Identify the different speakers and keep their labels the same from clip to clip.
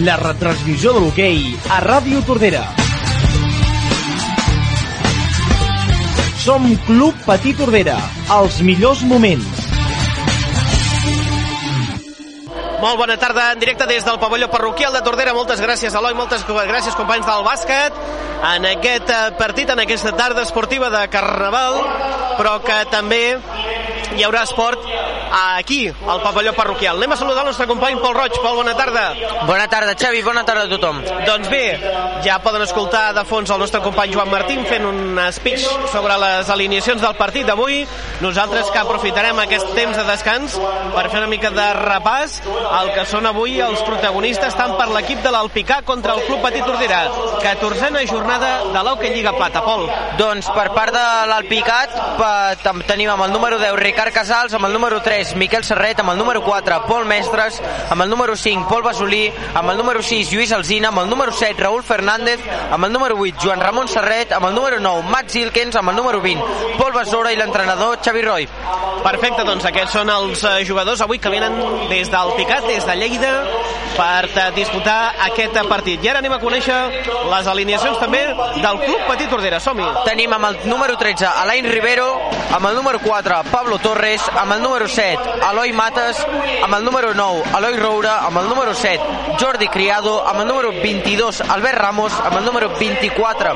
Speaker 1: La retransmissió de l'hoquei a Ràdio Tordera. Som Club Patí Tordera, els millors moments.
Speaker 2: Molt bona tarda, en directe des del pavelló parroquial de Tordera. Moltes gràcies, Eloi, moltes gràcies, companys del bàsquet, en aquest eh, partit, en aquesta tarda esportiva de Carnaval, però que també hi haurà esport aquí, al pavelló parroquial. Anem a saludar el nostre company Pol Roig. Pol, bona tarda.
Speaker 3: Bona tarda, Xavi, bona tarda a tothom.
Speaker 2: Doncs bé, ja poden escoltar de fons el nostre company Joan Martín fent un speech sobre les alineacions del partit d'avui. Nosaltres que aprofitarem aquest temps de descans per fer una mica de repàs el que són avui els protagonistes tant per l'equip de l'Alpicà contra el Club Petit Tordera. 14a jornada de l'Hockey Lliga Plata. Pol.
Speaker 3: Doncs per part de l'Alpicat tenim amb el número 10 Ricard Casals, amb el número 3 Miquel Serret, amb el número 4 Pol Mestres, amb el número 5 Pol Basolí, amb el número 6 Lluís Alzina, amb el número 7 Raül Fernández, amb el número 8 Joan Ramon Serret, amb el número 9 Matt Zilkens, amb el número 20 Pol Besora i l'entrenador Xavi Roy.
Speaker 2: Perfecte, doncs aquests són els eh, jugadors avui que venen des del Picat, des de Lleida, per eh, disputar aquest partit. I ara anem a conèixer les alineacions també del Club Petit Tordera. som -hi.
Speaker 3: Tenim amb el número 13 Alain Rivero, amb el número 4 Pablo Torres, amb el número 7 Eloi Mates, amb el número 9 Eloi Roura, amb el número 7 Jordi Criado, amb el número 22 Albert Ramos, amb el número 24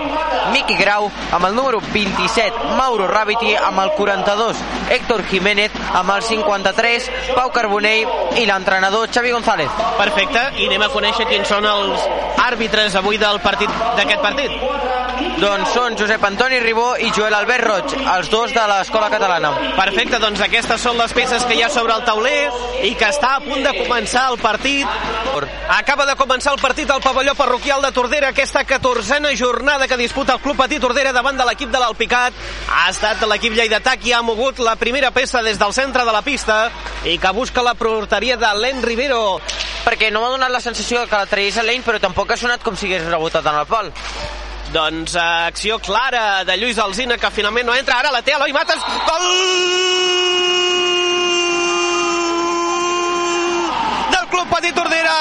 Speaker 3: Miqui Grau, amb el número 27 Mauro Rabiti, amb el 42 Héctor Jiménez, amb el 53 Pau Carbonell i l'entrenador Xavi González.
Speaker 2: Perfecte, i anem a conèixer quins són els àrbitres avui del partit d'aquest partit.
Speaker 3: Doncs són Josep Antoni Ribó i Joel Albert Roig, els dos de l'Escola Catalana.
Speaker 2: Perfecte, doncs aquestes són les peces que hi ha sobre el tauler i que està a punt de començar el partit. Acaba de començar el partit al pavelló parroquial de Tordera, aquesta 14a jornada que disputa el Club Patí Tordera davant de l'equip de l'Alpicat. Ha estat l'equip lleidatà qui ha mogut la primera peça des del centre de la pista i que busca la porteria de Len Rivero.
Speaker 3: Perquè no m'ha donat la sensació que la traiés a Lane, però tampoc ha sonat com si hagués rebotat en el pal.
Speaker 2: Doncs uh, acció clara de Lluís Alzina que finalment no entra. Ara la té Eloi Mates. Gol! Del Club Petit Tordera!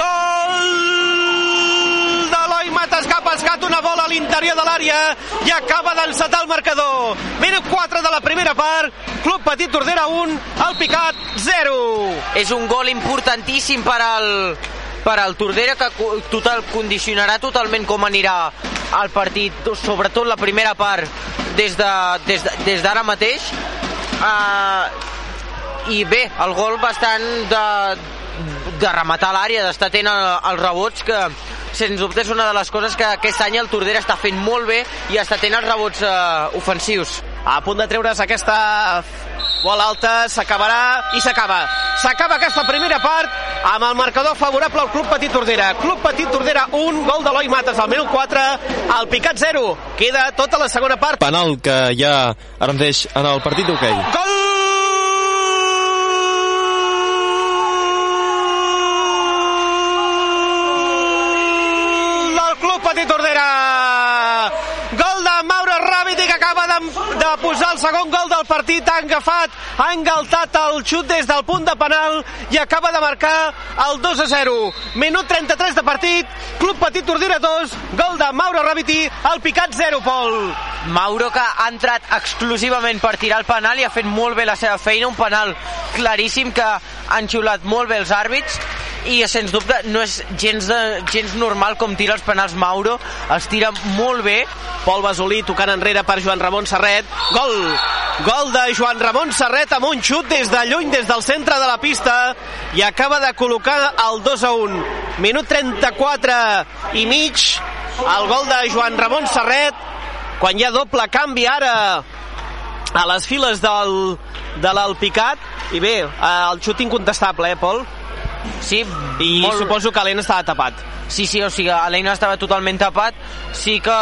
Speaker 2: Gol d'Eloi Mates que ha pescat una bola a l'interior de l'àrea i acaba d'encetar el marcador. Minut 4 de la primera part. Club Petit Tordera 1, el Picat 0.
Speaker 3: És un gol importantíssim per al, per al Tordera que total, condicionarà totalment com anirà el partit, sobretot la primera part des d'ara de, des, de, des mateix. Uh, i bé, el gol bastant de, de rematar l'àrea, d'estar atent als rebots que sens dubte és una de les coses que aquest any el Tordera està fent molt bé i està atent als rebots uh, ofensius.
Speaker 2: A punt de treure's aquesta bola alta, s'acabarà i s'acaba. S'acaba aquesta primera part amb el marcador favorable al Club Petit Tordera. Club Petit Tordera 1, gol d'Eloi Mates al minut 4, al picat 0. Queda tota la segona part.
Speaker 4: Penal que ja ara mateix en el partit d'hoquei. Okay.
Speaker 2: Gol! del Club Petit Tordera. Gol de Mauro Rabiti que acaba de, de posar el segon gol del partit, ha agafat, ha engaltat el xut des del punt de penal i acaba de marcar el 2 a 0. Minut 33 de partit, Club Petit Tordera 2, gol de Mauro Rabiti, el picat 0, Pol.
Speaker 3: Mauro que ha entrat exclusivament per tirar el penal i ha fet molt bé la seva feina, un penal claríssim que han xiulat molt bé els àrbits i sens dubte no és gens, de, gens normal com tira els penals Mauro. Els tira molt bé.
Speaker 2: Pol Basolí tocant enrere per Joan Ramon Serret. Gol, gol de Joan Ramon Serret amb un xut des de lluny des del centre de la pista. I acaba de col·locar el 2 a 1 minut 34 i mig. El gol de Joan Ramon Serret. Quan hi ha doble canvi ara a les files del, de l'Alpicat. I bé, el xut incontestable, eh, Pol?
Speaker 3: Sí,
Speaker 2: I
Speaker 3: molt...
Speaker 2: suposo que l'En estava tapat.
Speaker 3: Sí, sí, o sigui, l'Eina estava totalment tapat, sí que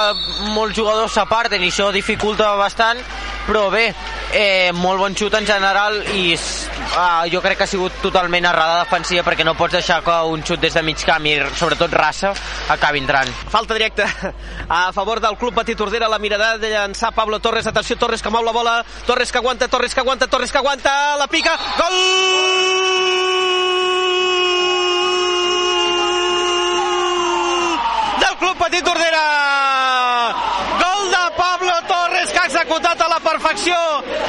Speaker 3: molts jugadors s'aparten i això dificulta bastant, però bé, eh, molt bon xut en general i uh, jo crec que ha sigut totalment errada defensiva perquè no pots deixar que un xut des de mig camp i sobretot raça acabi entrant.
Speaker 2: Falta directa a favor del Club Petit Tordera, la mirada de llançar Pablo Torres, atenció Torres que mou la bola, Torres que aguanta, Torres que aguanta, Torres que aguanta, la pica, gol! Club Petit Tordera! Gol de Pablo Torres que ha executat a la perfecció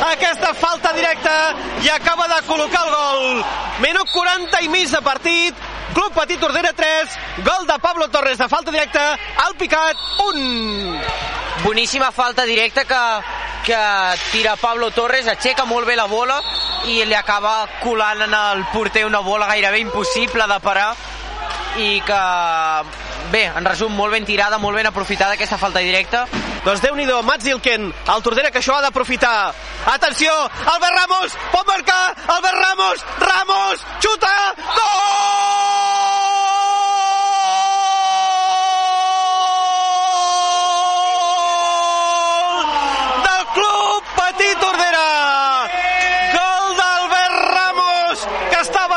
Speaker 2: aquesta falta directa i acaba de col·locar el gol. Minut 40 i mig de partit, Club Petit Tordera 3, gol de Pablo Torres de falta directa, al picat 1.
Speaker 3: Boníssima falta directa que, que tira Pablo Torres, aixeca molt bé la bola i li acaba colant en el porter una bola gairebé impossible de parar i que bé, en resum, molt ben tirada, molt ben aprofitada aquesta falta directa.
Speaker 2: Doncs déu nhi Mats Ilken, el Tordera que això ha d'aprofitar. Atenció, Albert Ramos, pot marcar, Albert Ramos, Ramos, xuta, gol!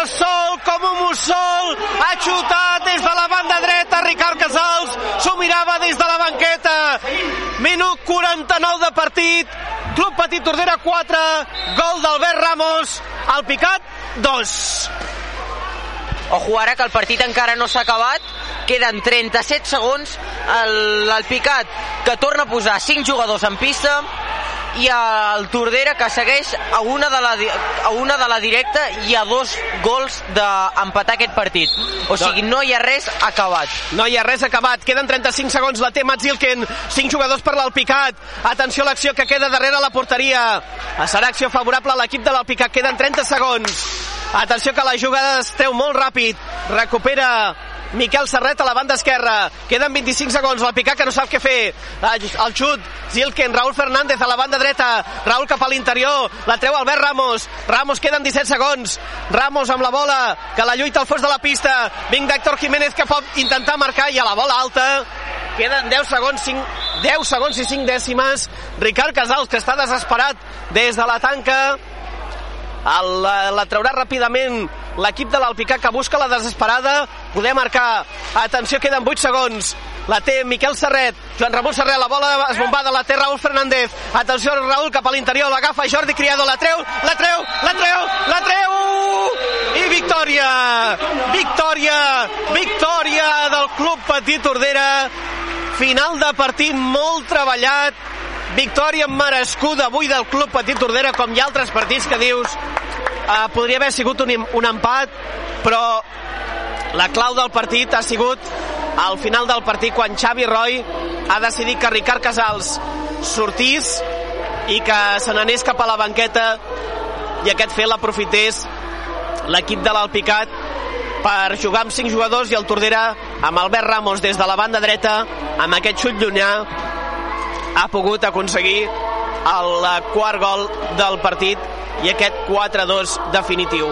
Speaker 2: Sol com un mussol, ha xutat des de la banda dreta, Ricard Casals s'ho mirava des de la banqueta. Minut 49 de partit, Club Petit Tordera 4, gol d'Albert Ramos, al picat 2.
Speaker 3: Ojo ara que el partit encara no s'ha acabat, queden 37 segons, el, el Picat que torna a posar 5 jugadors en pista i el Tordera que segueix a una de la, a una de la directa i a dos gols d'empatar aquest partit. O sigui, no hi ha res acabat.
Speaker 2: No hi ha res acabat. Queden 35 segons. La té Mats Ilken. 5 jugadors per l'Alpicat. Atenció a l'acció que queda darrere la porteria. Serà acció favorable a l'equip de l'Alpicat. Queden 30 segons. Atenció que la jugada es treu molt ràpid. Recupera Miquel Serret a la banda esquerra. Queden 25 segons. L'Alpicat que no sap què fer. El xut. Zilken. Raúl Fernández a la banda dreta. Raúl cap a l'interior. La treu Albert Ramos. Ramos queden 17 segons. Ramos amb la bola que la lluita al fons de la pista. Vinc d'Hector Jiménez que pot intentar marcar i a la bola alta. Queden 10 segons, 5, 10 segons i 5 dècimes. Ricard Casals, que està desesperat des de la tanca. El, la, la traurà ràpidament l'equip de l'Alpicat que busca la desesperada. Poder marcar, atenció queden 8 segons. La té Miquel Serret. Joan Ramon Serret, la bola esbombada la té Raúl Fernández, atenció Raúl cap a l'interior, l'agafa Jordi Criado, la treu la treu, la treu, la treu. I victòria. Victòria, victòria del Club Petit Tordera. Final de partit molt treballat victòria merescuda avui del Club Petit Tordera com hi ha altres partits que dius eh, podria haver sigut un, un empat però la clau del partit ha sigut al final del partit quan Xavi Roy ha decidit que Ricard Casals sortís i que se n'anés cap a la banqueta i aquest fet l'aprofités l'equip de l'Alpicat per jugar amb 5 jugadors i el Tordera amb Albert Ramos des de la banda dreta amb aquest xut llunyà ha pogut aconseguir el quart gol del partit i aquest 4-2 definitiu.